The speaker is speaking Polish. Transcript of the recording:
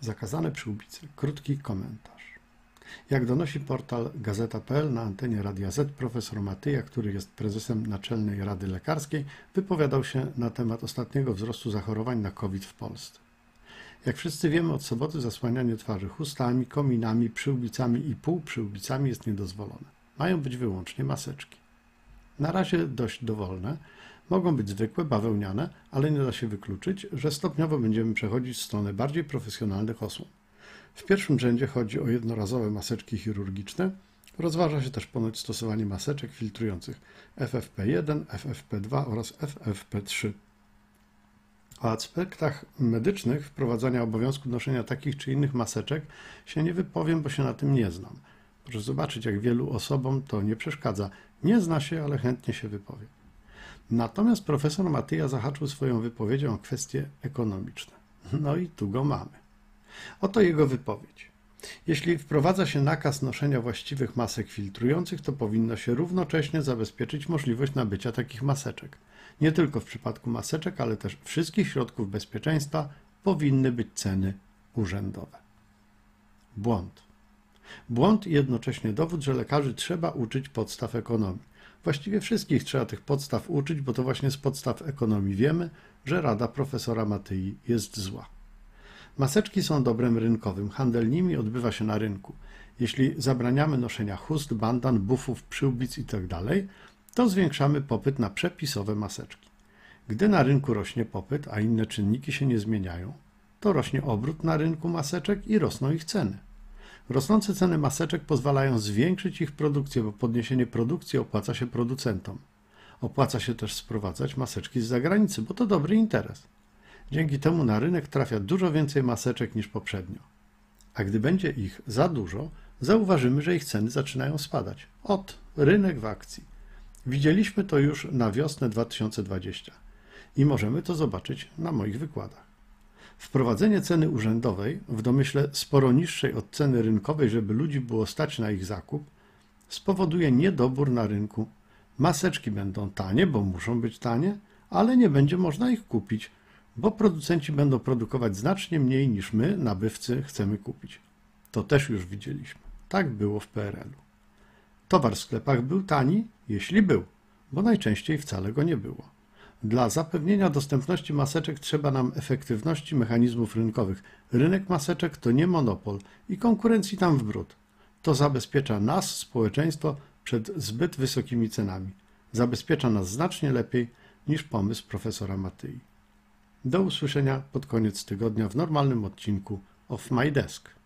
Zakazane przyłbice. Krótki komentarz. Jak donosi portal Gazeta.pl na antenie Radia Z, profesor Matyja, który jest prezesem Naczelnej Rady Lekarskiej, wypowiadał się na temat ostatniego wzrostu zachorowań na COVID w Polsce. Jak wszyscy wiemy, od soboty zasłanianie twarzy chustami, kominami, przyłbicami i półprzyłbicami jest niedozwolone. Mają być wyłącznie maseczki. Na razie dość dowolne. Mogą być zwykłe, bawełniane, ale nie da się wykluczyć, że stopniowo będziemy przechodzić w stronę bardziej profesjonalnych osłon. W pierwszym rzędzie chodzi o jednorazowe maseczki chirurgiczne. Rozważa się też ponoć stosowanie maseczek filtrujących FFP1, FFP2 oraz FFP3. O aspektach medycznych wprowadzania obowiązku noszenia takich czy innych maseczek się nie wypowiem, bo się na tym nie znam. Proszę zobaczyć, jak wielu osobom to nie przeszkadza. Nie zna się, ale chętnie się wypowie. Natomiast profesor Matyja zahaczył swoją wypowiedzią o kwestie ekonomiczne. No i tu go mamy. Oto jego wypowiedź. Jeśli wprowadza się nakaz noszenia właściwych masek filtrujących, to powinno się równocześnie zabezpieczyć możliwość nabycia takich maseczek. Nie tylko w przypadku maseczek, ale też wszystkich środków bezpieczeństwa powinny być ceny urzędowe. Błąd. Błąd i jednocześnie dowód, że lekarzy trzeba uczyć podstaw ekonomii. Właściwie wszystkich trzeba tych podstaw uczyć, bo to właśnie z podstaw ekonomii wiemy, że rada profesora Matyi jest zła. Maseczki są dobrem rynkowym, handel nimi odbywa się na rynku. Jeśli zabraniamy noszenia chust, bandan, bufów, przyłbic itd., to zwiększamy popyt na przepisowe maseczki. Gdy na rynku rośnie popyt, a inne czynniki się nie zmieniają, to rośnie obrót na rynku maseczek i rosną ich ceny. Rosnące ceny maseczek pozwalają zwiększyć ich produkcję, bo podniesienie produkcji opłaca się producentom. Opłaca się też sprowadzać maseczki z zagranicy, bo to dobry interes. Dzięki temu na rynek trafia dużo więcej maseczek niż poprzednio. A gdy będzie ich za dużo, zauważymy, że ich ceny zaczynają spadać. Ot, rynek w akcji. Widzieliśmy to już na wiosnę 2020 i możemy to zobaczyć na moich wykładach. Wprowadzenie ceny urzędowej w domyśle sporo niższej od ceny rynkowej, żeby ludzi było stać na ich zakup, spowoduje niedobór na rynku. Maseczki będą tanie, bo muszą być tanie, ale nie będzie można ich kupić, bo producenci będą produkować znacznie mniej niż my, nabywcy, chcemy kupić. To też już widzieliśmy. Tak było w PRL-u. Towar w sklepach był tani, jeśli był, bo najczęściej wcale go nie było. Dla zapewnienia dostępności maseczek trzeba nam efektywności mechanizmów rynkowych. Rynek maseczek to nie monopol i konkurencji tam w bród. To zabezpiecza nas, społeczeństwo, przed zbyt wysokimi cenami. Zabezpiecza nas znacznie lepiej niż pomysł profesora Matyi. Do usłyszenia pod koniec tygodnia w normalnym odcinku Off My Desk.